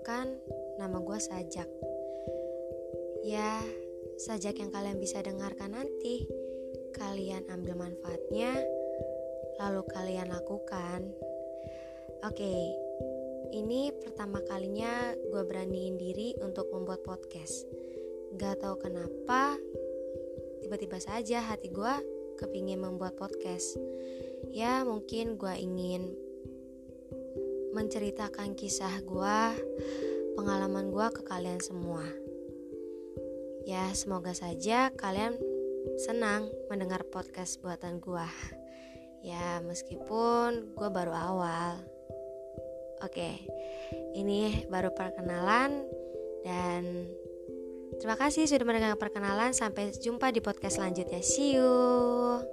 Perkenalkan, nama gue Sajak. Ya, Sajak yang kalian bisa dengarkan nanti. Kalian ambil manfaatnya, lalu kalian lakukan. Oke, ini pertama kalinya gue beraniin diri untuk membuat podcast. Gak tau kenapa, tiba-tiba saja hati gue kepingin membuat podcast. Ya, mungkin gue ingin menceritakan kisah gue, pengalaman gue ke kalian semua. Ya, semoga saja kalian senang mendengar podcast buatan gue. Ya, meskipun gue baru awal. Oke, ini baru perkenalan dan terima kasih sudah mendengar perkenalan. Sampai jumpa di podcast selanjutnya. See you.